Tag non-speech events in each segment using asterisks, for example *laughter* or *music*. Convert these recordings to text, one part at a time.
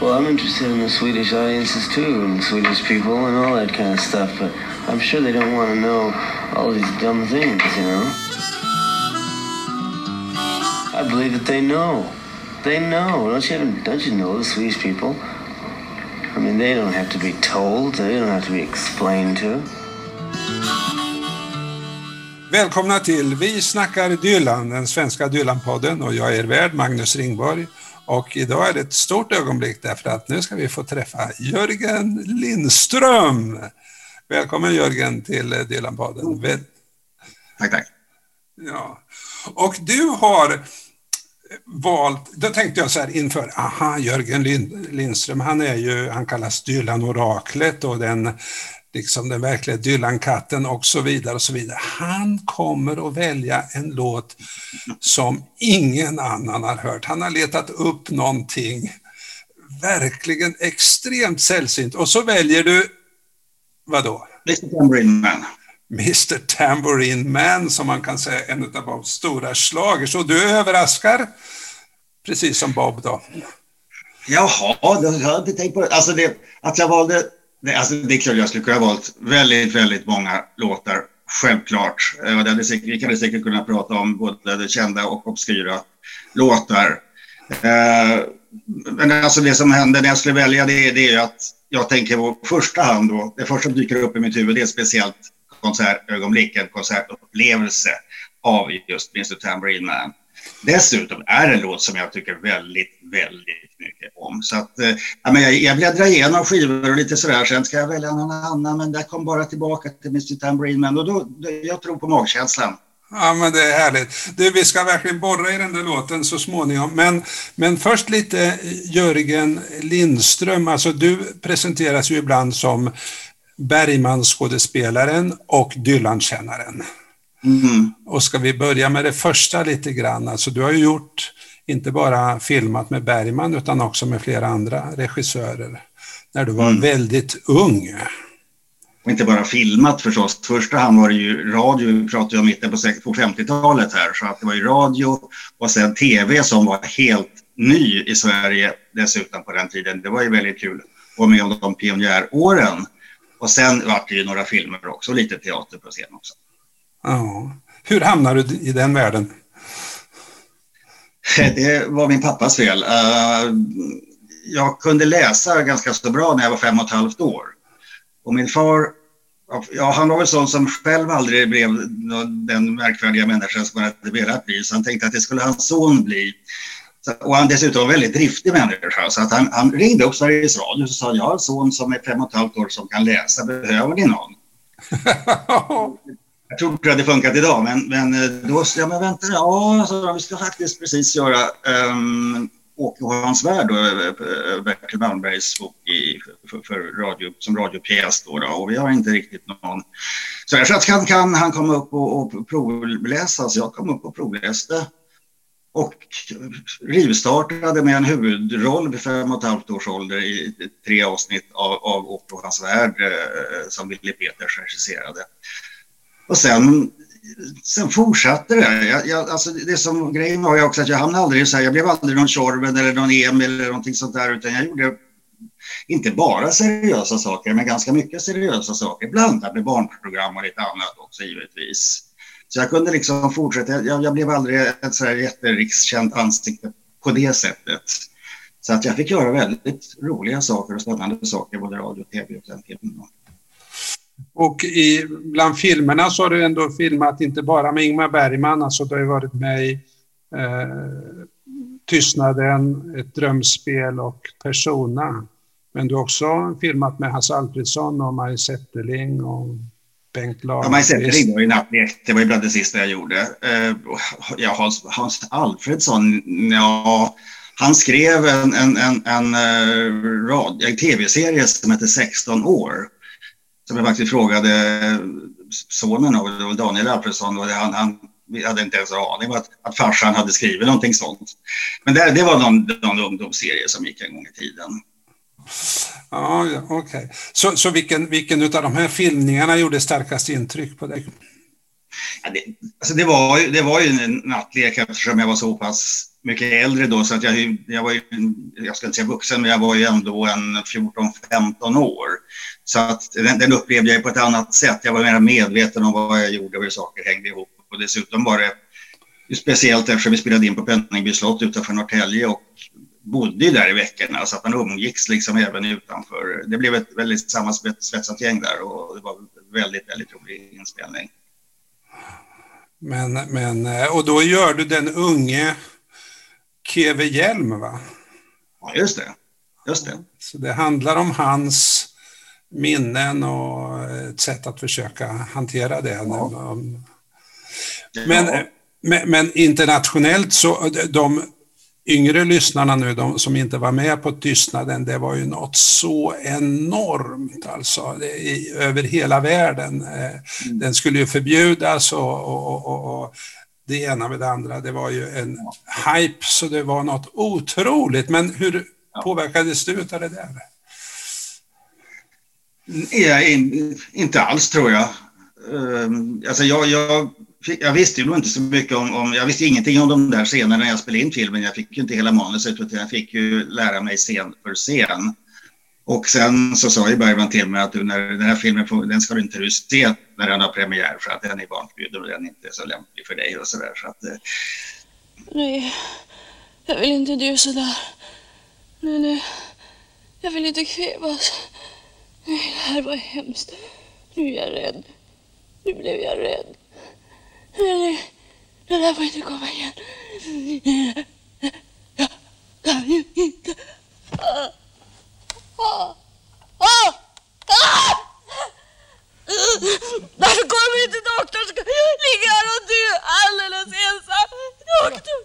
Well, I'm interested in the Swedish audiences too, and Swedish people and all that kind of stuff, but I'm sure they don't want to know all these dumb things, you know? I believe that they know. They know. Don't you, don't you know the Swedish people? I mean, they don't have to be told. They don't have to be explained to. Välkomna till Vi snackar Dylan, den svenska Dylan-podden och jag är er värd Magnus Ringborg. Och idag är det ett stort ögonblick därför att nu ska vi få träffa Jörgen Lindström. Välkommen Jörgen till Dylan-podden. Väl... Tack, tack. Ja. Och du har valt, då tänkte jag så här inför, aha, Jörgen Lindström, han är ju, han kallas Dylan-oraklet och den liksom den verkliga Dylan-katten och så vidare och så vidare. Han kommer att välja en låt som ingen annan har hört. Han har letat upp någonting verkligen extremt sällsynt och så väljer du, vad då? Mr Tambourine Man. Mr Tambourine Man, som man kan säga en av Bobs stora slagers. Och du överraskar, precis som Bob då. Jaha, det jag inte tänkt på. Alltså det, att jag valde det, alltså, det är klart jag skulle kunna ha valt väldigt, väldigt många låtar, självklart. Eh, det hade säkert, vi hade säkert kunnat prata om både det kända och obskyra låtar. Eh, men alltså det som hände när jag skulle välja det, det är att jag tänker på första hand då, det första som dyker upp i mitt huvud det är speciellt konsertögonblick, en konsertupplevelse av just Mr Tambourine Man. Dessutom är det en låt som jag tycker väldigt, väldigt mycket om. Så att, eh, ja, men jag, jag bläddrar igenom skivor och lite sådär. Sen ska jag välja någon annan, men där kom bara tillbaka till Mr Tambourine Man. Och då, då, jag tror på magkänslan. Ja, men det är härligt. Du, vi ska verkligen borra i den där låten så småningom. Men, men först lite Jörgen Lindström. Alltså, du presenteras ju ibland som Bergman-skådespelaren och Dylan-kännaren. Mm. Och ska vi börja med det första lite grann. Alltså, du har ju gjort inte bara filmat med Bergman utan också med flera andra regissörer när du var mm. väldigt ung. Och inte bara filmat förstås. Första hand var det ju radio, vi pratade ju om mitten på 50-talet här, så att det var ju radio och sen tv som var helt ny i Sverige dessutom på den tiden. Det var ju väldigt kul att vara med om de pionjäråren. Och sen var det ju några filmer också, lite teater på scen också. Ja. Hur hamnade du i den världen? *laughs* Det var min pappas fel. Eh, jag kunde läsa ganska så bra när jag var fem och ett halvt år. Och min far, ja, han var väl sån som själv aldrig blev den märkvärdiga människan som han hade velat bli. Så han tänkte att det skulle hans son bli. Och han dessutom en väldigt driftig människa. Så att han, han ringde upp Sveriges Radio och sa jag har en son som är fem och ett halvt år som kan läsa. Behöver ni någon? *laughs* Jag tror det hade funkat idag, men, men eh, då sa jag, men vänta, ja, så vi ska faktiskt precis göra um, Åke och hans värld, eh, eh, Bertil Malmbergs bok i, för, för, radio, som radiopjäs då, då, och vi har inte riktigt någon. Så jag att kan, kan han komma upp och, och provläsa, så jag kom upp och provläste och rivstartade med en huvudroll vid fem och ett halvt års ålder i tre avsnitt av, av Åke och hans värld eh, som Willy Peters regisserade. Och sen, sen fortsatte det. Jag, jag, alltså det som grejen var ju också att jag hamnade aldrig så här, jag blev aldrig någon Tjorven eller någon Emil eller någonting sånt där, utan jag gjorde inte bara seriösa saker, men ganska mycket seriösa saker, blandat med barnprogram och lite annat också givetvis. Så jag kunde liksom fortsätta, jag, jag blev aldrig ett så här jätterikskänt ansikte på det sättet. Så att jag fick göra väldigt roliga saker och spännande saker, både radio och tv och den filmen. Och i, bland filmerna så har du ändå filmat inte bara med Ingmar Bergman, alltså du har ju varit med i eh, Tystnaden, Ett drömspel och Persona. Men du har också filmat med Hasse Alfredson och Maj Zetterling och Bengt Lagerqvist. Ja, Maj Zetterling var ju nattlek. Det var ju bland det sista jag gjorde. Eh, ja, Hans, Hans Alfredsson, ja, han skrev en, en, en, en, en, en tv-serie som heter 16 år som jag faktiskt frågade sonen av Daniel Alfredsson och han, han vi hade inte ens en aning om att, att farsan hade skrivit någonting sånt. Men det, det var någon, någon ungdomsserie som gick en gång i tiden. Ja, ja okej. Okay. Så, så vilken, vilken av de här filmningarna gjorde starkast intryck på dig? Ja, det, alltså det, var det var ju en nattlek eftersom jag var så pass mycket äldre då så att jag, jag var ju, jag ska inte säga vuxen, men jag var ju ändå en 14-15 år. Så att den, den, upplevde jag på ett annat sätt. Jag var mer medveten om vad jag gjorde och hur saker hängde ihop. Och dessutom var det speciellt eftersom vi spelade in på Penningby slott utanför Norrtälje och bodde där i veckorna så att man umgicks liksom även utanför. Det blev ett väldigt sammansvetsat gäng där och det var väldigt, väldigt rolig inspelning. Men, men, och då gör du den unge Keve Hjelm, va? Ja, just det. Just det. Så det handlar om hans minnen och ett sätt att försöka hantera det. Ja. Men, ja. men, men, internationellt så, de yngre lyssnarna nu, de som inte var med på tystnaden, det var ju något så enormt alltså, i, över hela världen. Eh, mm. Den skulle ju förbjudas och, och, och, och det ena med det andra. Det var ju en hype så det var något otroligt. Men hur påverkades du av det där? In, inte alls tror jag. Uh, alltså jag, jag, jag visste ju nog inte så mycket om, om, jag visste ingenting om de där scenerna när jag spelade in filmen. Jag fick ju inte hela manuset utan jag fick ju lära mig scen för scen. Och sen så sa ju Bergman till mig att du, när den här filmen får, den ska du inte du se när den har premiär för att den är barnförbjuden och den är inte så lämplig för dig och sådär. Så att. Eh, nej, jag vill inte dö sådär. Nej, nej. Jag vill inte kvävas. Nej, det här var hemskt. Nu är jag rädd. Nu blev jag rädd. Nej. Det där får inte komma igen. Jag kan ju inte. Ah. Ah! Ah! Ah! Varför kommer inte doktorn? Ska ligga här och dö alldeles ensam? Doktor!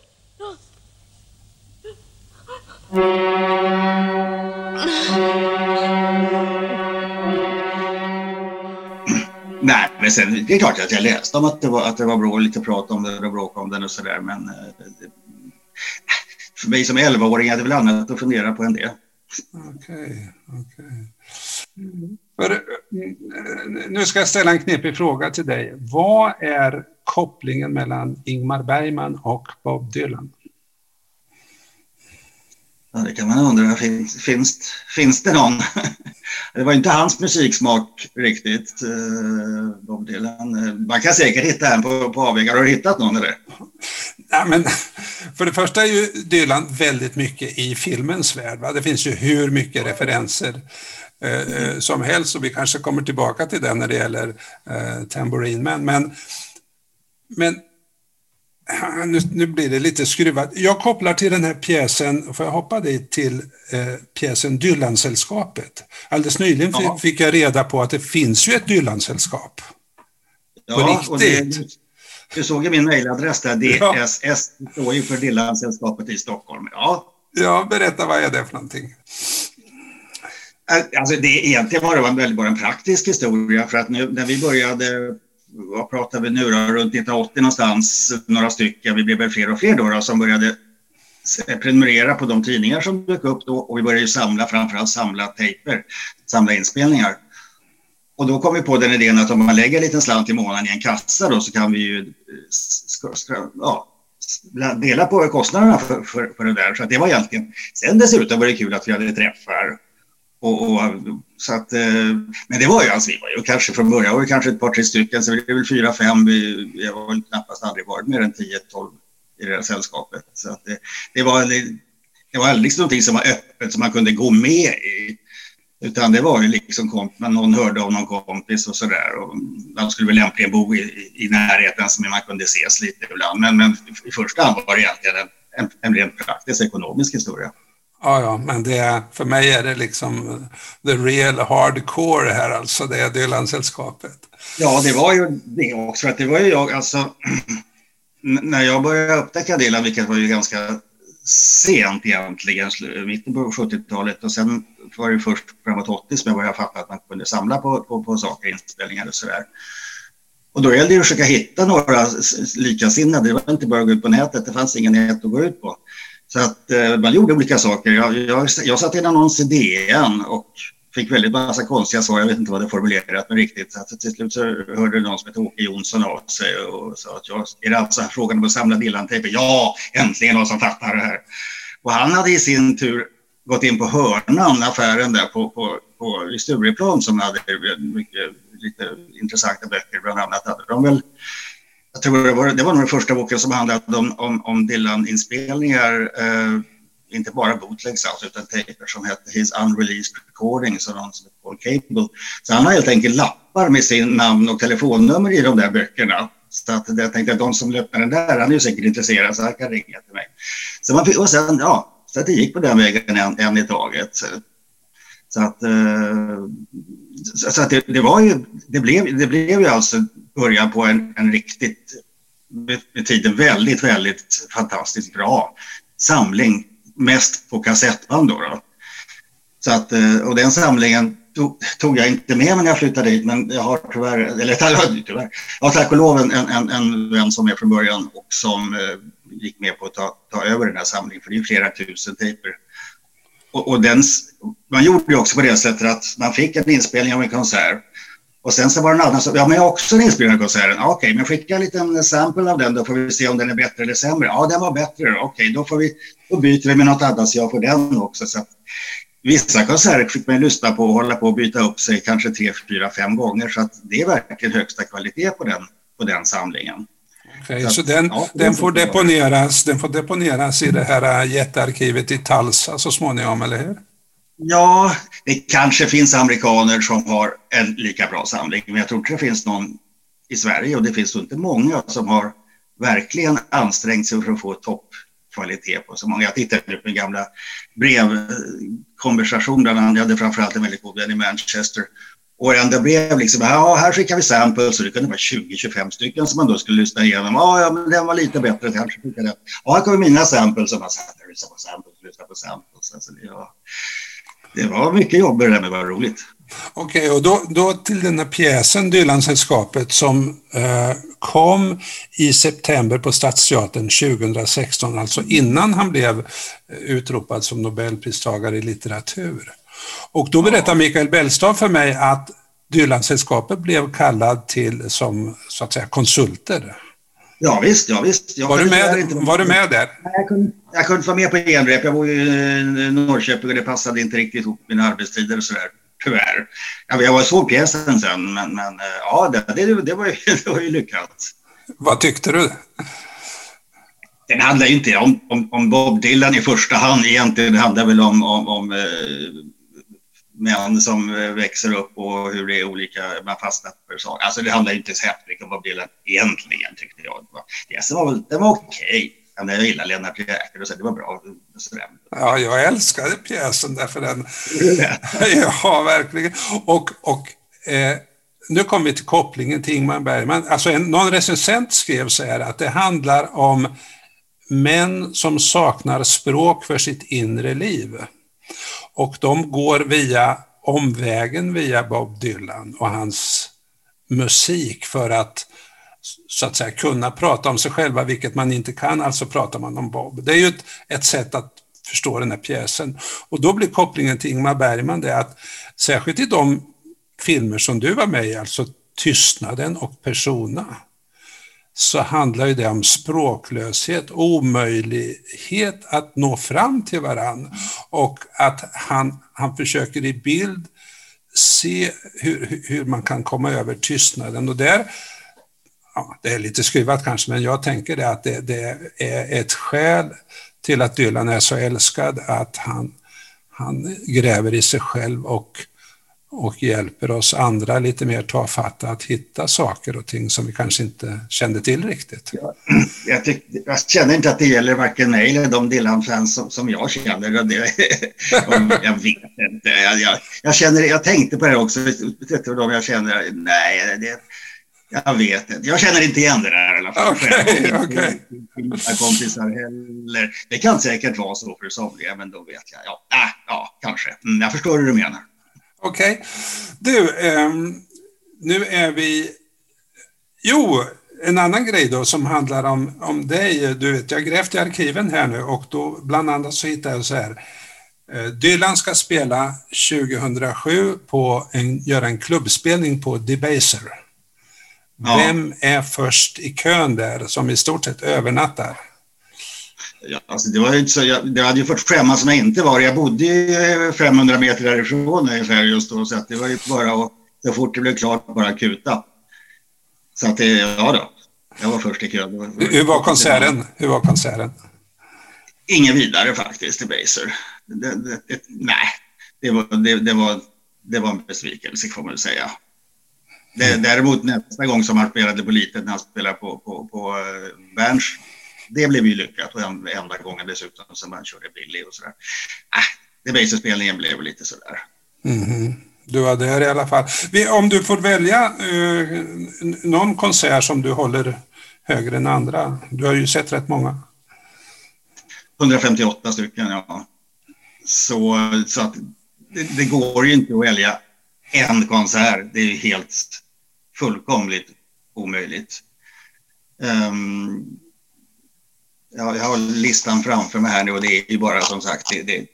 Nej, men sen det är klart att jag läste om att det var, att det var bra, lite prat om det och bråk om den och sådär. Men eh, det, för mig som 11-åring hade det väl annat att fundera på än det. Okej, okej. Eh, nu ska jag ställa en knepig fråga till dig. Vad är kopplingen mellan Ingmar Bergman och Bob Dylan? Ja, det kan man undra. Finns, finns, finns det någon? *laughs* Det var inte hans musiksmak riktigt, eh, Bob Dylan. Man kan säkert hitta en på, på avvägar. Har du hittat någon eller? Ja, men, *laughs* för det första är ju Dylan väldigt mycket i filmens värld. Va? Det finns ju hur mycket referenser eh, eh som helst och vi kanske kommer tillbaka till det när det gäller eh, Tambourine Man. Men, men *clears throat* nu, nu, blir det lite skruvat. Jag kopplar till den här pjäsen, får jag hoppa dit, till eh, pjäsen Dylansällskapet. Alldeles nyligen ja. fick jag reda på att det finns ju ett Dylansällskap. Ja, på riktigt. Och det, du såg ju min mejladress där, DSS, ja. står ju för Dylansällskapet i Stockholm. Ja. ja, berätta vad är det för någonting? Alltså det egentligen var det en väldigt bara en praktisk historia för att nu, när vi började vad pratar vi nu då, runt 1980 någonstans, några stycken, vi blev väl fler och fler då, då som började prenumerera på de tidningar som dök upp då och vi började ju samla, framförallt samla tejper, samla inspelningar. Och då kom vi på den idén att om man lägger en liten slant i månaden i en kassa då så kan vi ju eh, ja, dela på kostnaderna för, för, för det där. Så det var egentligen, sen dessutom var det kul att vi hade träffar och, och, så att, eh, men det var ju, alltså, vi var ju kanske från början var vi kanske ett par, tre stycken, så det är väl fyra, fem. Vi, vi har väl knappast aldrig varit mer än tio, tolv i det här sällskapet. Så att det, det var, det, det var liksom någonting som var öppet som man kunde gå med i. Utan det var ju liksom komp men någon hörde av någon kompis och sådär. Och de skulle väl lämpligen bo i, i, i närheten så man kunde ses lite ibland. Men, men i första hand var det egentligen en, en, en rent praktisk ekonomisk historia. Ja, ja, men det, för mig är det liksom the real hardcore här, alltså det är Dylan-sällskapet. Ja, det var ju det också, att det var ju jag, alltså, *clears throat* när jag började upptäcka Dylan, vilket var ju ganska sent egentligen, mitten på 70-talet och sen var det först framåt 80 som jag började fatta att man kunde samla på, på, på saker, inspelningar och sådär. Och då gällde det att försöka hitta några likasinnade, det var inte bara att gå ut på nätet, det fanns ingen nät att gå ut på. Så att eh, man gjorde olika saker. Jag, jag, jag satte in annons i DN och fick väldigt massa konstiga svar. Jag vet inte vad det formulerat men riktigt. Så till slut så hörde någon som hette Åke Jonsson av sig och sa att jag, är det alltså frågan om att samla Dylan-tejper? Ja, äntligen någon som fattar det här. Och han hade i sin tur gått in på Hörnan, affären där på, på, på, i Stureplan som hade mycket lite intressanta böcker. Bland annat hade de väl jag tror det var, det var nog den första boken som handlade om, om, om Dylan-inspelningar. Eh, inte bara bootlegs alltså, utan tejper som hette His Unreleased Recordings och någon som heter Paul Cable. Så han har helt enkelt lappar med sin namn och telefonnummer i de där böckerna. Så att jag tänkte att de som löpte den där, han är ju säkert intresserad så han kan ringa till mig. Så man, och sen, ja, så att det gick på den vägen en, en i taget. Så att, eh, så att det, det, var ju, det blev, det blev ju alltså början på en, en riktigt, med tiden väldigt, väldigt fantastiskt bra samling, mest på kassettband då. då. Så att, eh, och den samlingen tog, tog, jag inte med mig när jag flyttade dit, men jag har tyvärr, eller *laughs* tyvärr, jag har tack och lov en, en, en vän som är från början och som eh, gick med på att ta, ta över den här samlingen, för det är flera tusen tejper. Och, och den, man gjorde ju också på det sättet att man fick en inspelning av en konsert och sen så var det en annan som, ja men jag har också en inspelning av konserten. Okej, men skicka en liten sample av den då får vi se om den är bättre eller sämre. Ja, den var bättre. Okej, då, får vi, då byter vi med något annat så jag får den också. Så att, vissa konserter fick man lyssna på och hålla på och byta upp sig kanske tre, fyra, fem gånger. Så att det är verkligen högsta kvalitet på den, på den samlingen. Okay, så, så den, ja, den, får deponeras, den får deponeras i det här jättearkivet i Talsa så småningom, eller hur? Ja, det kanske finns amerikaner som har en lika bra samling, men jag tror inte det finns någon i Sverige och det finns inte många som har verkligen ansträngt sig för att få toppkvalitet på så många. Jag tittade på min gamla brevkonversation, där han hade framförallt en väldigt god vän i Manchester. Och enda blev liksom, ja här skickar vi samples, och det kunde vara 20-25 stycken som man då skulle lyssna igenom. Ja, ja men den var lite bättre, kanske skickar den. Ja, här kommer mina samples, och man satt och lyssnade på samples, lyssnade på samples. Alltså, ja det var mycket jobb det där med var roligt. Okej, okay, och då, då till den här pjäsen Dylansällskapet som eh, kom i september på Stadsteatern 2016, alltså innan han blev eh, utropad som Nobelpristagare i litteratur. Och då berättar Mikael Bellstav för mig att Dylansällskapet blev kallad till som så att säga konsulter. Ja visst, ja visst. Jag var, du med, inte var du med där? Jag kunde, jag kunde inte vara med på genrep. Jag bor i Norrköping och det passade inte riktigt ihop mina arbetstider och sådär. Tyvärr. Jag, var såg pjäsen sen, men, men ja, det, det, det, var ju, *laughs* det var ju lyckat. Vad tyckte du? Den handlar ju inte om, om, om Bob Dylan i första hand egentligen. Det handlar väl om, om, om eh, män som eh, växer upp och hur det är olika, man fastnar för saker. Alltså det handlar inte så hemskt mycket om vad Dylan egentligen tyckte jag. Pjäsen var, den var okej. Okay. Jag gillar Lennart Jäkel och så det var bra. Ja, jag älskade pjäsen därför den... *laughs* ja, verkligen. Och, och eh, nu kommer vi till kopplingen till Ingmar Bergman. Alltså en, någon recensent skrev så här att det handlar om män som saknar språk för sitt inre liv. Och de går via omvägen via Bob Dylan och hans musik för att så att säga kunna prata om sig själva, vilket man inte kan, alltså pratar man om Bob. Det är ju ett, ett sätt att förstå den här pjäsen. Och då blir kopplingen till Ingmar Bergman det att särskilt i de filmer som du var med i, alltså Tystnaden och Persona, så handlar ju det om språklöshet, omöjlighet att nå fram till varann och att han, han försöker i bild se hur, hur man kan komma över tystnaden. Och där, ja, det är lite skruvat kanske, men jag tänker det att det, det är ett skäl till att Dylan är så älskad, att han, han gräver i sig själv och och hjälper oss andra lite mer tafatta att hitta saker och ting som vi kanske inte kände till riktigt. Ja, *clears throat* jag, tyck, jag, känner inte att det gäller varken mig eller de Dylan-fans som, som, jag känner. Det, *laughs* jag vet inte. Jag, jag, jag, känner, jag tänkte på det också. Du, de jag känner? Nej, det, jag vet inte. Jag känner inte igen det där i alla fall. Okay, okay. kompisar heller. Det kan säkert vara så för somliga, men då vet jag. Ja, äh, ja kanske. Mm, jag förstår hur du menar. Okej. Okay. Du, eh, nu är vi... Jo, en annan grej då som handlar om, om dig. Du vet, jag har grävt i arkiven här nu och då bland annat så hittade jag så här. Eh, Dylan ska spela 2007 på en, göra en klubbspelning på Debaser. Ja. Vem är först i kön där som i stort sett övernattar? Ja, alltså det, var inte så, jag, det hade ju fått skämmas som jag inte var. Jag bodde ju 500 meter därifrån ungefär just då, så det var ju bara att så fort det blev klart bara kuta. Så att det, ja då, jag var först i kön. Hur var konserten? Hur var konserten? Ingen vidare faktiskt i Baser. Det, det, det, nej, det var, det, det, var, det var en besvikelse får man väl säga. Det, däremot nästa gång som han spelade på litet, när han spelade på, på, på uh, Berns, det blev ju lyckat och en, enda gången dessutom som han körde Billy och sådär. Äh, det Baser-spelningen blev lite sådär. Mhm. Du var där i alla fall. Om du får välja eh, någon konsert som du håller högre än andra. Du har ju sett rätt många. 158 stycken, ja. Så, så att det, det går ju inte att välja en konsert. Det är ju helt fullkomligt omöjligt. Um, jag, jag har listan framför mig här nu och det är ju bara som sagt, det, det,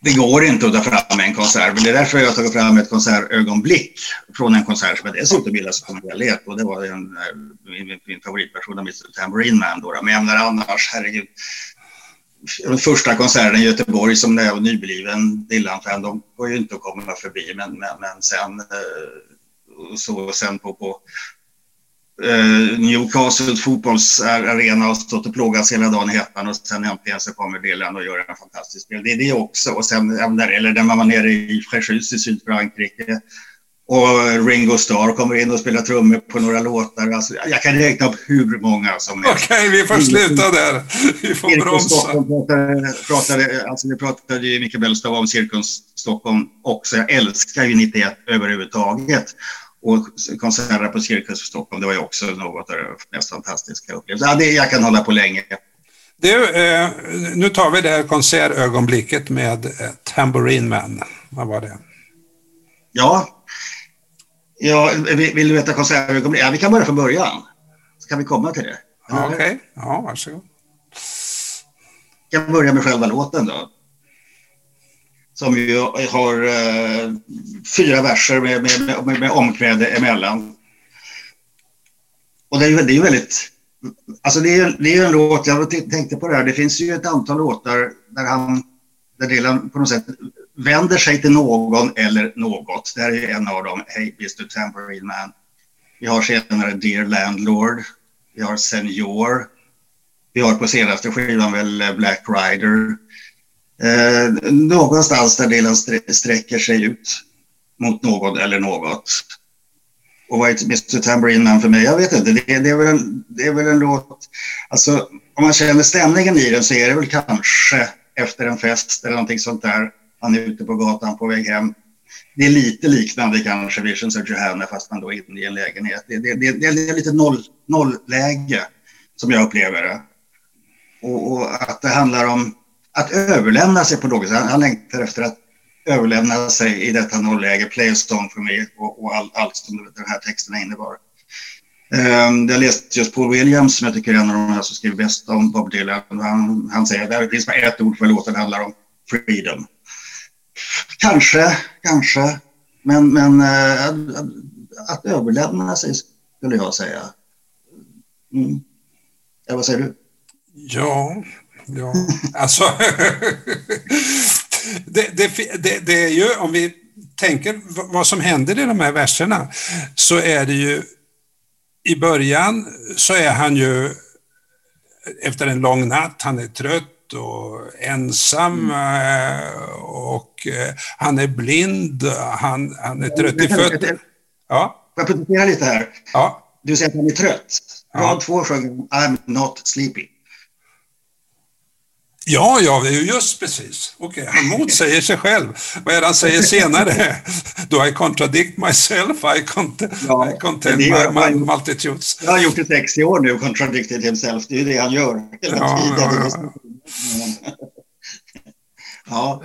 det går inte att ta fram en konsert. Men det är därför jag har tagit fram ett konsertögonblick från en konsert som jag dessutom gillar som helhet. Och det var en, eh, min, min favoritperson, Mr. Tambourine Man. Då. Men jag menar annars, herregud. Den första konserten i Göteborg som när jag var nybliven Dylan-fan, de går ju inte att komma förbi. Men, men, men sen, eh, så, sen på, på eh, Newcastle fotbollsarena och stått och plågats hela dagen i hettan och sen äntligen så kommer Dylan och gör en fantastisk spel. Det är det också. Och sen, eller när man var nere i Fréjus i Sydfrankrike och Ringo Starr kommer in och spelar trummor på några låtar. Alltså, jag kan räkna upp hur många som helst. Okej, vi får sluta där. Vi får Cirkus bromsa. Stockholm pratade, pratade, alltså det pratade ju Micke Bellstav om Cirkus Stockholm också. Jag älskar ju 91 överhuvudtaget. Och konserter på Cirkus Stockholm, det var ju också något av det mest fantastiska upplevelser. Ja, det, jag kan hålla på länge. Du, eh, nu tar vi det här konsertögonblicket med eh, Tambourine Man. Vad var det? Ja, ja vill, vill du veta konsertögonblick? Ja, vi kan börja från början. Så kan vi komma till det. Okej, ja, varsågod. Jag kan börja med själva låten då. Som ju har eh, fyra verser med, med, med, med omkväde emellan. Och det är ju det är väldigt... Alltså det är, det är en låt, jag tänkte på det här, det finns ju ett antal låtar där han, där Dylan på något sätt vänder sig till någon eller något. Det här är en av dem, Hey Mr Tambourine Man. Vi har senare Dear Landlord, vi har Senior, vi har på senaste skivan väl eh, Black Rider. Eh, någonstans där delen sträcker sig ut mot någon eller något. Och vad är Mr Tambourine Man för mig? Jag vet inte. Det, det, är väl en, det är väl en låt... Alltså, om man känner stämningen i den så är det väl kanske efter en fest eller någonting sånt där. Han är ute på gatan på väg hem. Det är lite liknande kanske Visions of Johanna fast man då är inne i en lägenhet. Det, det, det, det är lite noll, nollläge som jag upplever det. Och, och att det handlar om att överlämna sig på något sätt. Han, han längtar efter att överlämna sig i detta nollläge, play a song för mig och, och all, allt som den här texten innebar. Um, jag läste just Paul Williams som jag tycker är en av de här som skriver bäst om Bob Dylan. Han, han säger att det finns bara ett ord för låten handlar om freedom. Kanske, kanske, men, men uh, att, att överlämna sig skulle jag säga. Mm. Ja, vad säger du? Ja, ja, *laughs* alltså. *laughs* det, det, det, det är ju, om vi tänker vad som händer i de här verserna, så är det ju i början så är han ju efter en lång natt, han är trött och ensam mm. och han är blind, han, han är trött i fötterna. Ja. Jag protestera lite här? Ja. Du säger att han är trött. Rad Ja. två sjunger I'm not sleepy. Ja, ja, just precis. Okej, han motsäger sig själv. Vad är det han säger senare? Do I contradict myself? I, cont Ja, I content det gör my, my han. multitudes. Jag har gjort det 60 år nu, contradicted himself. Det är det han gör hela Ja, tiden. ja, Ja,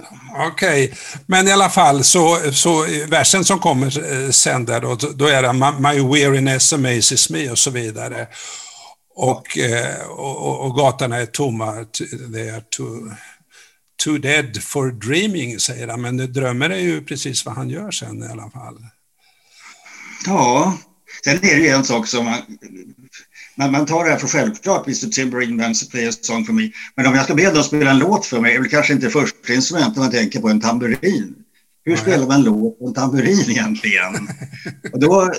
Okej, men i alla fall så, så versen som kommer eh, sen där då, då är det "My- My weariness amazes me och så vidare. Och, eh, och, och- och gatorna är tomma, they are too, too dead for dreaming, säger han, men drömmer är ju precis vad han gör sen i alla fall. Ja, sen är det ju en sak som man, man, man tar det här för självklart, Mr Timberine Vance play a song for me. Men om jag ska be dem spela en låt för mig är det kanske inte första instrumentet man tänker på en tamburin. Hur spelar man låt på en tamburin egentligen? *laughs* Och då,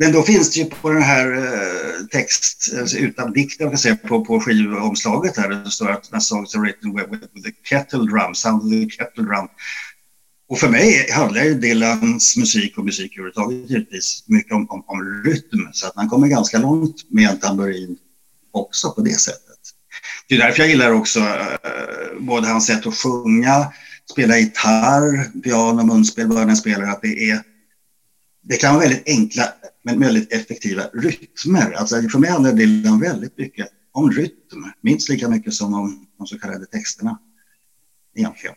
men då finns det ju på den här eh, text, alltså utan dikt, jag kan säga, på, på skivomslaget här, det står att the songs are written with, with, the kettle drum, sound of the kettle drum. Och för mig handlar ju Dylans musik och musik överhuvudtaget givetvis mycket om, om, om, rytm, så att man kommer ganska långt med en tamburin också på det sättet. Det är därför jag gillar också eh, både hans sätt att sjunga, spela gitarr, piano, munspel, vad han spelar, att det är det kan vara väldigt enkla men väldigt effektiva rytmer. Alltså för mig handlar Dylan väldigt mycket om rytm, minst lika mycket som om de så kallade texterna. Egentligen.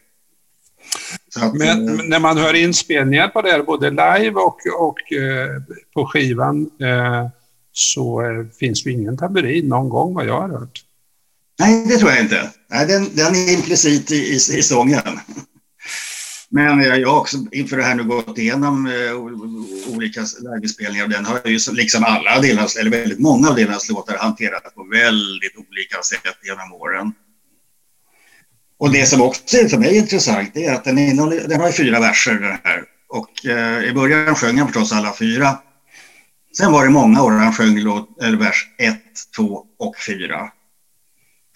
Att, men, äh, när man hör inspelningar på det både live och, och eh, på skivan, eh, så eh, finns det ingen tamburin någon gång vad jag har hört. Nej, det tror jag inte. Nej, den, den är implicit i, i, i sången. Men jag har också inför det här nu gått igenom eh, olika livespelningar och den har ju liksom alla deras, eller väldigt många av deras låtar hanterat på väldigt olika sätt genom åren. Och det som också är för mig intressant är att den, innehåller, den har fyra verser den här. Och eh, i början sjöng han förstås alla fyra. Sen var det många år han sjöng låt, eller vers 1, 2 och 4.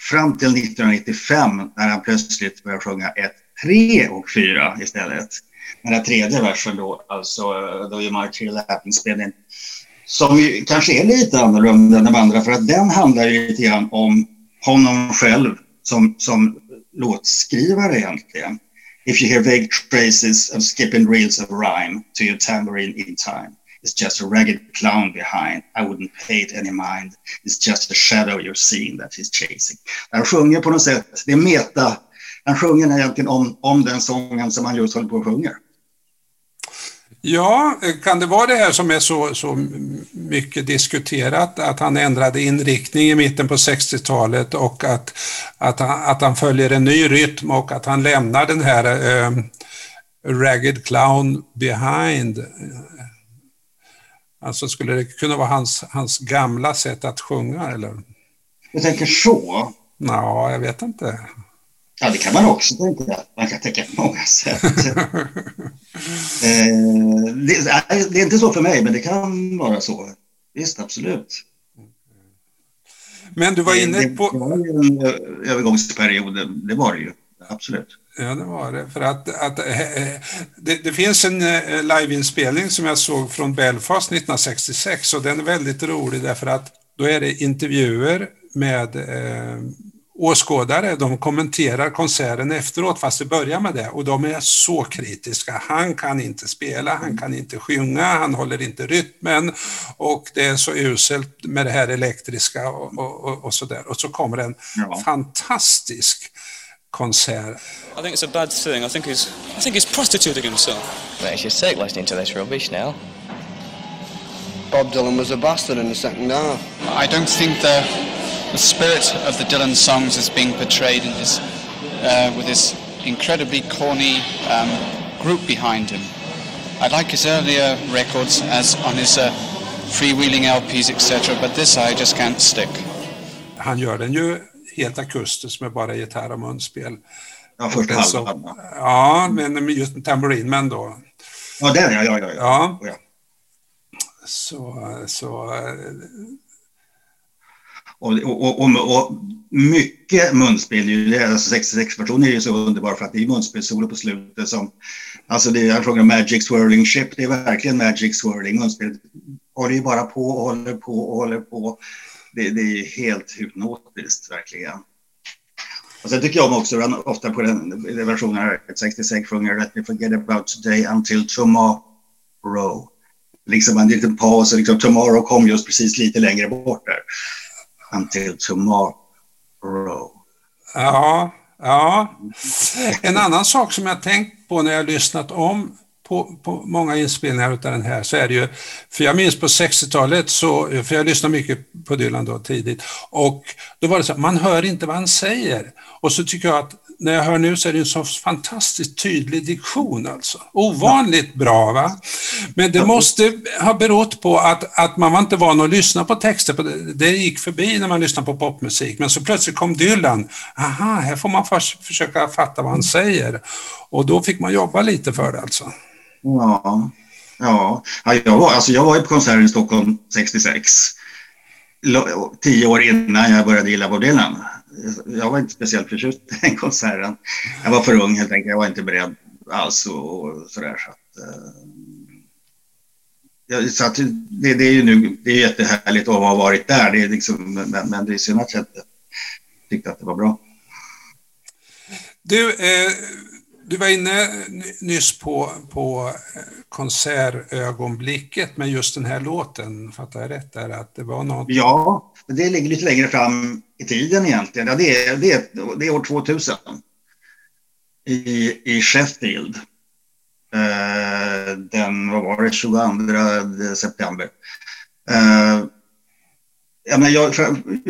Fram till 1995 när han plötsligt började sjunga 1, 3 och 4 istället. Den här tredje versen då, alltså då är My Tree Laughing som ju kanske är lite annorlunda än de andra för att den handlar ju lite grann om honom själv som, som låtskrivare egentligen. If you hear vague traces of skipping reels of rhyme to your tambourine in time It's just a ragged clown behind. I wouldn't pay it any mind. It's just a shadow you're seeing that he's chasing. Han sjunger på något sätt, det är meta han sjunger egentligen om, om den sången som han just håller på och sjunger. Ja, kan det vara det här som är så, så mycket diskuterat, att han ändrade inriktning i mitten på 60-talet och att, att, han, att han följer en ny rytm och att han lämnar den här eh, Ragged Clown behind. Alltså skulle det kunna vara hans, hans gamla sätt att sjunga eller? Jag tänker så. Ja, jag vet inte. Ja, det kan man också tänka. Man kan tänka på många sätt. *laughs* eh, det, det, är inte så för mig, men det kan vara så. Visst, absolut. Men du var inne på... Det var ju en övergångsperiod, det var det ju. Absolut. Ja, det var det. För att, att eh, eh, det, det, finns en eh, liveinspelning som jag såg från Belfast 1966 och den är väldigt rolig därför att då är det intervjuer med eh, åskådare, de kommenterar konserten efteråt, fast det börjar med det, och de är så kritiska. Han kan inte spela, han kan inte sjunga, han håller inte rytmen och det är så uselt med det här elektriska och, och, och så där. Och så kommer en ja. fantastisk konsert. I think it's a bad thing. I think he's, I think he's prostituting himself. Makes you sick listening to this rubbish now. Bob Dylan was a bastard in the second half. I don't think the the spirit of the Dylan songs is being portrayed in this, uh, with this incredibly corny um, group behind him. I like his earlier records as on his uh, freewheeling LPs etc. But this I just can't stick. Han gör den ju helt akustiskt med bara gitarr och munspel. Ja, första halvan. Ja, men just Tambourine Man då. Ja, den ja, ja, ja. ja. ja. Så, så och, och, och, och mycket munspel, alltså 66 personer är ju så underbar för att det är munspelssolo på slutet som, alltså det är frågan om Magic Swirling Ship, det är verkligen Magic Swirling, munspel håller ju bara på och håller på och håller på. Det, det är helt hypnotiskt verkligen. Och sen tycker jag om också, ofta på den, den versionen här, 66 sjunger Let me forget about today until tomorrow. Liksom en liten paus och liksom tomorrow kom just precis lite längre bort där until tomorrow. Ja, ja. En annan sak som jag tänkt på när jag lyssnat om på, på många inspelningar av den här så är det ju, för jag minns på 60-talet, så, för jag lyssnade mycket på Dylan då tidigt, och då var det så att man hör inte vad han säger. Och så tycker jag att när jag hör nu så är det en så fantastiskt tydlig diktion alltså. Ovanligt bra va. Men det måste ha berott på att, att man var inte van att lyssna på texter. Det gick förbi när man lyssnade på popmusik, men så plötsligt kom Dylan. Aha, här får man försöka fatta vad han säger. Och då fick man jobba lite för det alltså. Ja, ja. Jag, var, alltså jag var på konserten i Stockholm 66 tio år innan jag började gilla Bob Dylan. Jag var inte speciellt förtjust i den konserten. Jag var för ung helt enkelt. Jag var inte beredd alls och, sådär. Så att, eh, så att det, det, är ju nu, det är jättehärligt att ha varit där. Det är liksom, men, men det är synd att jag inte tyckte att det var bra. Du, eh, du var inne nyss på, på eh, konsertögonblicket med just den här låten, fattar jag rätt där? Att det var något... Ja, det ligger lite längre fram i tiden egentligen. Ja, det, är, det, är, det är år 2000 i, i Sheffield. Eh, den, vad var det, 22 september. Eh, Ja, men jag,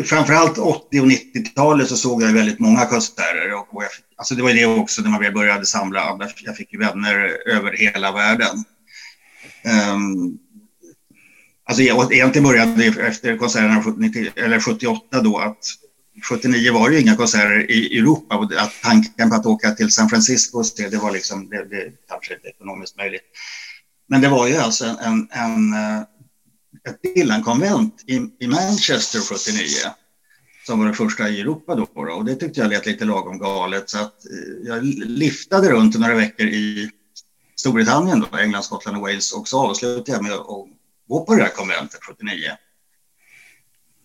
framförallt 80 och 90-talet så såg jag väldigt många konserter. Och, och jag, alltså det var det också när man väl började samla. Jag fick ju vänner över hela världen. Um, alltså egentligen började det efter konserterna 70, eller 78 då att 79 var det ju inga konserter i Europa och att tanken på att åka till San Francisco det var liksom, det, det kanske inte ekonomiskt möjligt. Men det var ju alltså en, en, en eh, ett Dylan-konvent i, i, Manchester 79 som var det första i Europa då, då. Och det tyckte jag lät lite lagom galet så att eh, jag liftade runt några veckor i Storbritannien, då, England, Skottland och Wales och så avslutade jag med att gå på det här konventet 79.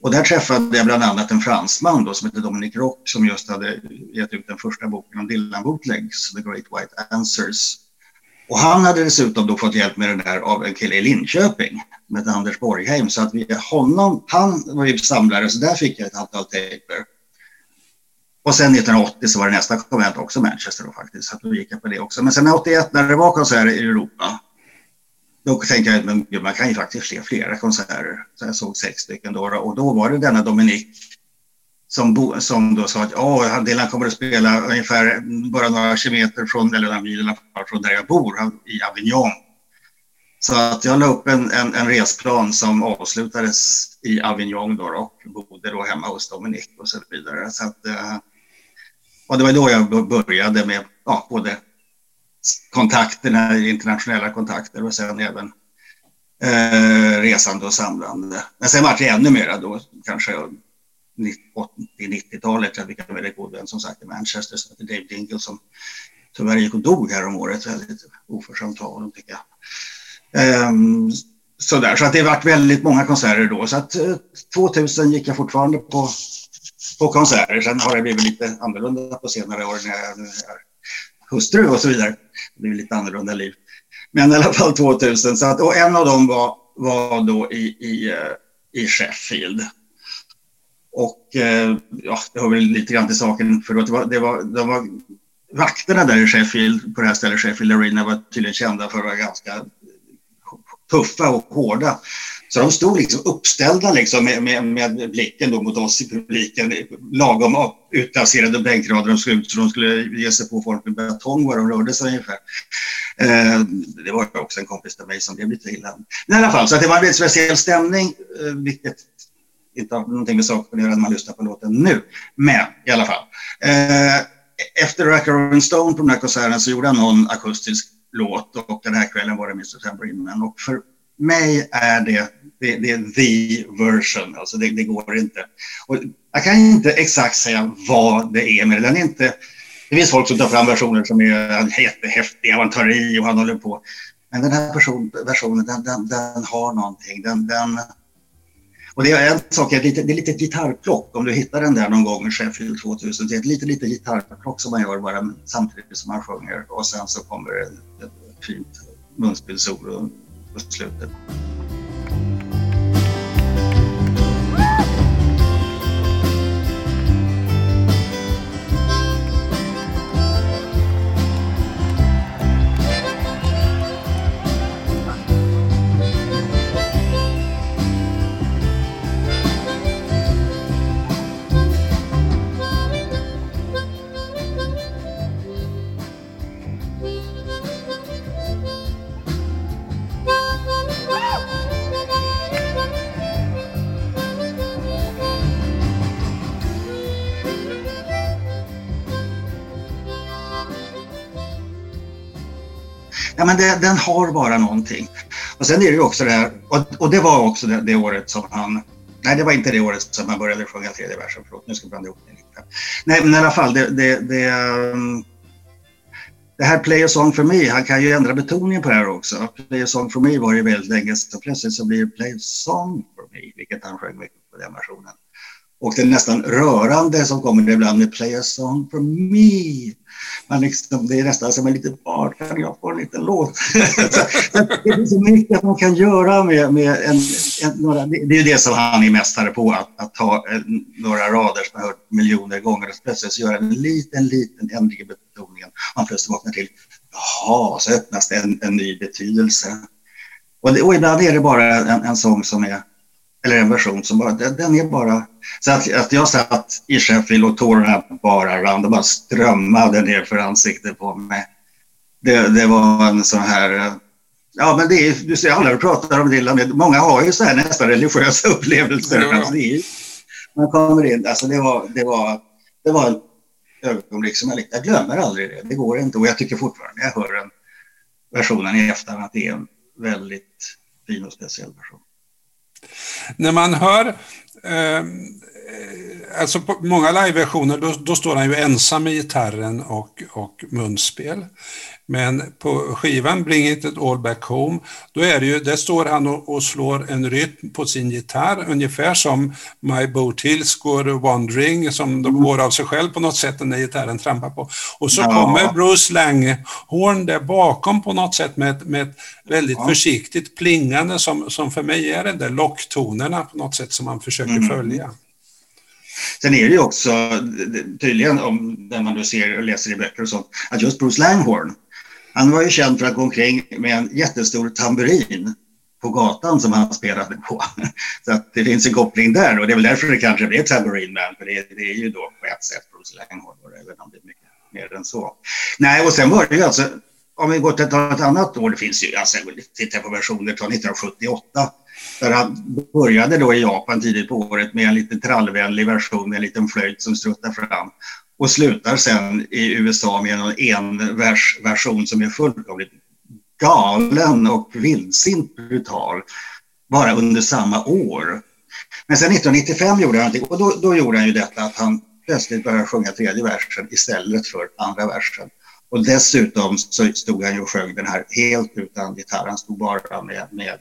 Och där träffade jag bland annat en fransman då, som heter Dominic Rock som just hade gett ut den första boken om Dylan bootlegs, The Great White Answers. Och han hade dessutom då fått hjälp med det där av en kille i Linköping med Anders Borgheim. Så att vi, honom, han var ju samlare, så där fick jag ett antal tejper. Och sen 1980 så var det nästa konvent också Manchester då faktiskt, så då gick jag på det också. Men sen 81 när det var konserter i Europa, då tänkte jag att man kan ju faktiskt se flera konserter. Så jag såg sex stycken då och då var det denna Dominik som, bo, som då sa att oh, Dylan kommer att spela ungefär bara några kilometer från, eller några mil från där jag bor, i Avignon. Så att jag la upp en, en, en resplan som avslutades i Avignon då och bodde då hemma hos Dominic och så vidare. Så att, eh, och det var då jag började med ja, både kontakterna, internationella kontakter och sen även eh, resande och samlande. Men sen var det ännu mera då, kanske 80-90-talet. Jag fick en väldigt god vän som sagt i Manchester som heter Dave Dingle som tyvärr gick och dog här om året. Väldigt oförskämt av honom tycker jag. Um, sådär, så att det varit väldigt många konserter då. Så att eh, 2000 gick jag fortfarande på, på konserter. Sen har det blivit lite annorlunda på senare år när jag är hustru och så vidare. Det blir lite annorlunda liv. Men i alla fall 2000. Så att, och en av dem var, var då i, i, eh, i Sheffield. Och eh, ja, det har väl lite grann till saken för det var, det var, det var vakterna där i Sheffield, på det här stället Sheffield Arena var tydligen kända för att vara ganska tuffa och hårda. Så de stod liksom uppställda liksom med, med, med blicken då mot oss i publiken, lagom utplacerade bänkrader. De skulle ut så de skulle ge sig på folk med batong var de rörde sig ungefär. Eh, det var också en kompis till mig som blev lite illa. Men i alla fall, så att det var en väldigt speciell stämning, eh, vilket inte har någonting med saken att göra när man lyssnar på låten nu. Men i alla fall. Eh, efter Racker Rolling Stone på den här konserten så gjorde han någon akustisk låt och den här kvällen var det Mr. Tambourine Och för mig är det, det, det är the version, alltså det, det, går inte. Och jag kan inte exakt säga vad det är med den. Är inte, det finns folk som tar fram versioner som är jättehäftiga, man tar i och han håller på. Men den här person, versionen, den, den, den har någonting. Den, den, och det är en sak, det är, lite, det är lite gitarrplock. Om du hittar den där någon gång i Sheffield 2000, det är ett litet, litet gitarrplock som man gör bara samtidigt som man sjunger. Och sen så kommer det ett, ett fint munspelssolo på slutet. Men det, den har bara någonting. Och sen är det ju också det här, och, och det var också det, det, året som han, nej det var inte det året som han började sjunga tredje versen, förlåt nu ska jag blanda ihop det lite. Nej men i alla fall, det, det, det, mm, det här Play a song for me, han kan ju ändra betoningen på det här också. Play a song for me var ju väldigt länge, så plötsligt så blir det Play a song for me, vilket han sjöng mycket på den versionen. Och det är nästan rörande som kommer ibland med Play a song for me. Man liksom, det är nästan som en liten barn, kan jag få en liten låt? *laughs* det finns så mycket man kan göra med, med en, en, några, det är det som han är mästare på, att, att ta en, några rader som jag hört miljoner gånger och plötsligt göra en liten, liten ändring i betoningen. Man plötsligt vaknar till, jaha, så öppnas det en, en ny betydelse. Och, det, och ibland är det bara en, en sång som är eller en version som bara, den, är bara... Så att, att jag satt i Sheffield och tårarna bara rann, de bara strömmade ner för ansiktet på mig. Det, det var en sån här... Ja, men det är, du ser alla pratar om Dylan, många har ju så här nästan religiösa *laughs* upplevelser. Ja. Alltså, är, man kommer in, alltså det var, det var, det var ett ögonblick som jag, jag glömmer aldrig det. Det går inte och jag tycker fortfarande, jag hör den versionen i efterhand, att det är en väldigt fin och speciell version. När man hör eh, alltså på många liveversioner då, då står han ju ensam med gitarren och, och munspel. Men på skivan Bring it all back home, då är det ju, där står han och, slår en rytm på sin gitarr, ungefär som My Boat Hills går Wandering, som de går av sig själv på något sätt när gitarren trampar på. Och så ja. kommer Bruce Langhorn där bakom på något sätt med, med ett väldigt ja. försiktigt plingande som, som för mig är den där locktonerna på något sätt som man försöker mm. följa. Sen är det ju också tydligen, om när man då ser och läser i böcker och sånt, att just Bruce Langhorn, han var ju känd för att gå omkring med en jättestor tamburin på gatan som han spelade på. *laughs* Så att det finns en koppling där och det är väl därför det kanske blev Tambourine Man, för det, det, är ju då på ett sätt Bruce Langhorn, eller om det är mycket mer än så. Nej, och sen var det ju alltså, om vi går till ett annat år, det finns ju, alltså, titta på versioner från 1978, där han började då i Japan tidigt på året med en lite trallvänlig version, en liten flöjt som struttar fram och slutar sen i USA med en enversversion som är fullkomligt galen och vildsint brutal, bara under samma år. Men sen 1995 gjorde han någonting och då, då gjorde han ju detta att han plötsligt började sjunga tredje versen istället för andra versen. Och dessutom så stod han ju och sjöng den här helt utan gitarr. Han stod bara med, med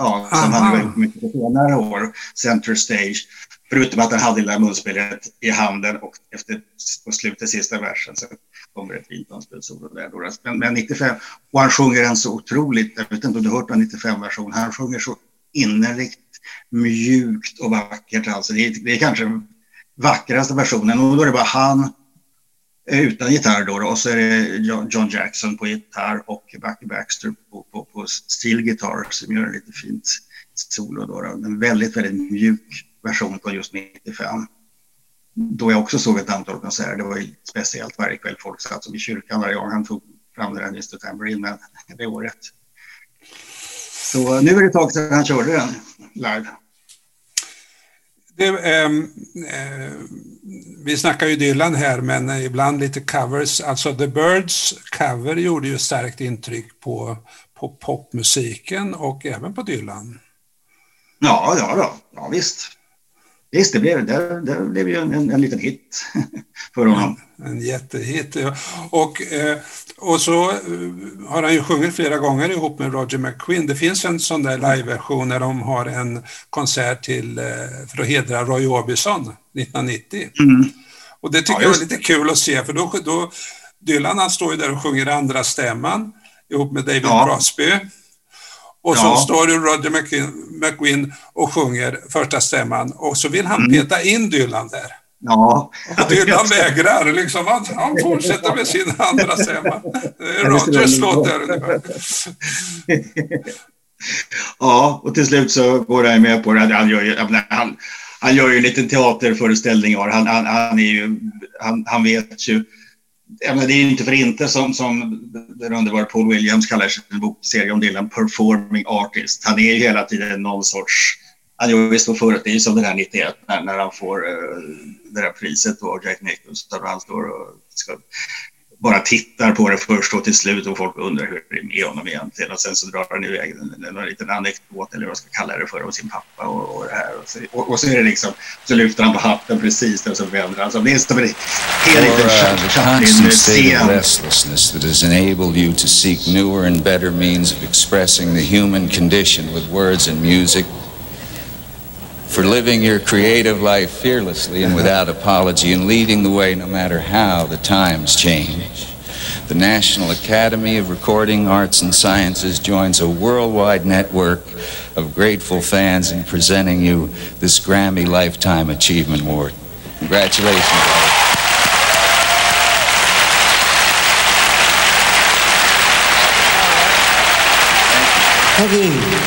ja, som han gjort mycket på senare år, Center Stage. Förutom att han hade det där munspelet i handen och efter, på slutet, sista versen, så kommer ett fint munspelssolo där. Men, men 95, och han sjunger en så otroligt, jag vet inte om du har hört en 95-version, han sjunger så innerligt mjukt och vackert. Alltså det, är, det är kanske den vackraste versionen och då är det bara han utan gitarr då, och så är det John Jackson på gitarr och Bucky Baxter på, på, på steel guitar som gör en lite fint solo då, då. En väldigt, väldigt mjuk version på just 95. Då jag också såg ett antal konserter, det var ju speciellt varje kväll folk satt som i kyrkan varje gång han tog fram den här Mr Tambourine det året. Så nu är det ett tag sedan han körde den live. Det, eh, eh, vi snackar ju Dylan här, men ibland lite covers. Alltså The Birds cover gjorde ju starkt intryck på, på popmusiken och även på Dylan. Ja, ja, då. ja visst. Visst, det blev, det, det blev ju en, en, en liten hit *laughs* för honom. En, en jättehit. Ja. Och, eh, och så eh, har han ju sjungit flera gånger ihop med Roger McQueen. Det finns en sån där liveversion när de har en konsert till, eh, för att hedra Roy Orbison 1990. Mm. Och det tycker ja, jag är lite kul att se, för då, då Dylan han står ju där och sjunger andra stämman ihop med David ja. Crosby. Och så står det Roger McQueen och sjunger första stämman och så vill han mm. peta in Dylan där. Ja. Och Dylan vägrar, liksom. han, han fortsätter med sin andra stämma. *laughs* Rogers låt där ungefär. *laughs* Ja, och till slut så går han med på det. Han gör ju, han, han gör ju en liten teaterföreställning. Han, han, han, är ju, han, han vet ju det är inte för inte som, som den underbara Paul Williams kallar sin bokserie om Dylan, performing artist. Han är ju hela tiden någon sorts, han gör visst förut, det är ju som den här 91 när, när han får uh, det där priset då, Jack Nicholson, han står och ska bara tittar på det först och till slut och folk undrar hur det är med honom egentligen. Och sen så drar han iväg en, en, en liten anekdot eller vad jag ska kalla det för om sin pappa och, och det här. Och så, och, och så är det liksom, så lyfter han på hatten precis och så vänder han. Så det är som en hel liten restlessness that has enabled you to seek newer and better means of expressing the human condition with words and music, for living your creative life fearlessly and without apology, and leading the way no matter how the times change. The National Academy of Recording Arts and Sciences joins a worldwide network of grateful fans in presenting you this Grammy Lifetime Achievement Award. Congratulations. Alex. Okay.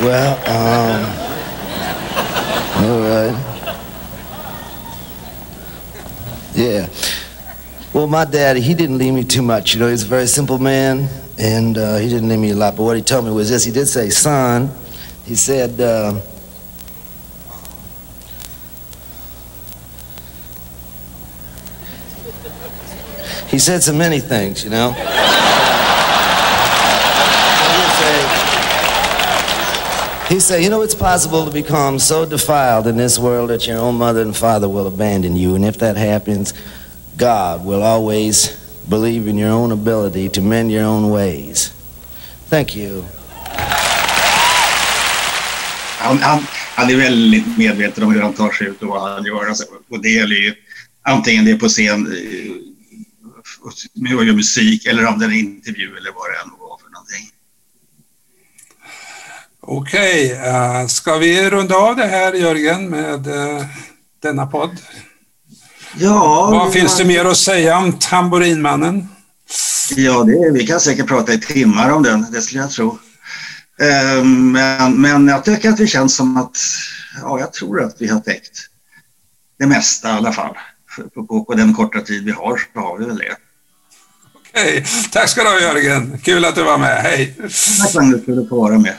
Well, um, all right. Yeah. Well, my daddy, he didn't leave me too much. You know, he's a very simple man, and uh, he didn't leave me a lot. But what he told me was this: he did say, "Son," he said. Uh, he said so many things, you know. He said, You know, it's possible to become so defiled in this world that your own mother and father will abandon you. And if that happens, God will always believe in your own ability to mend your own ways. Thank you. Han, han, han är väldigt medveten om hur han tar sig ut och vad han gör. Alltså, och det gäller ju antingen det är på scen eh, och gör musik eller om det är en intervju eller vad det än var för någonting. Okej, eh, ska vi runda av det här Jörgen med eh, denna podd? Ja, Vad finns det mer att säga om Tamborinmannen? Ja, det, vi kan säkert prata i timmar om den, det skulle jag tro. Eh, Men, men jag tycker att det känns som att, ja, jag tror att vi har täckt det mesta i alla fall. På, på, på den korta tid vi har så har vi väl det. Okej, tack ska du ha Jörgen. Kul att du var med. Hej! Tack Magnus för att du får vara med.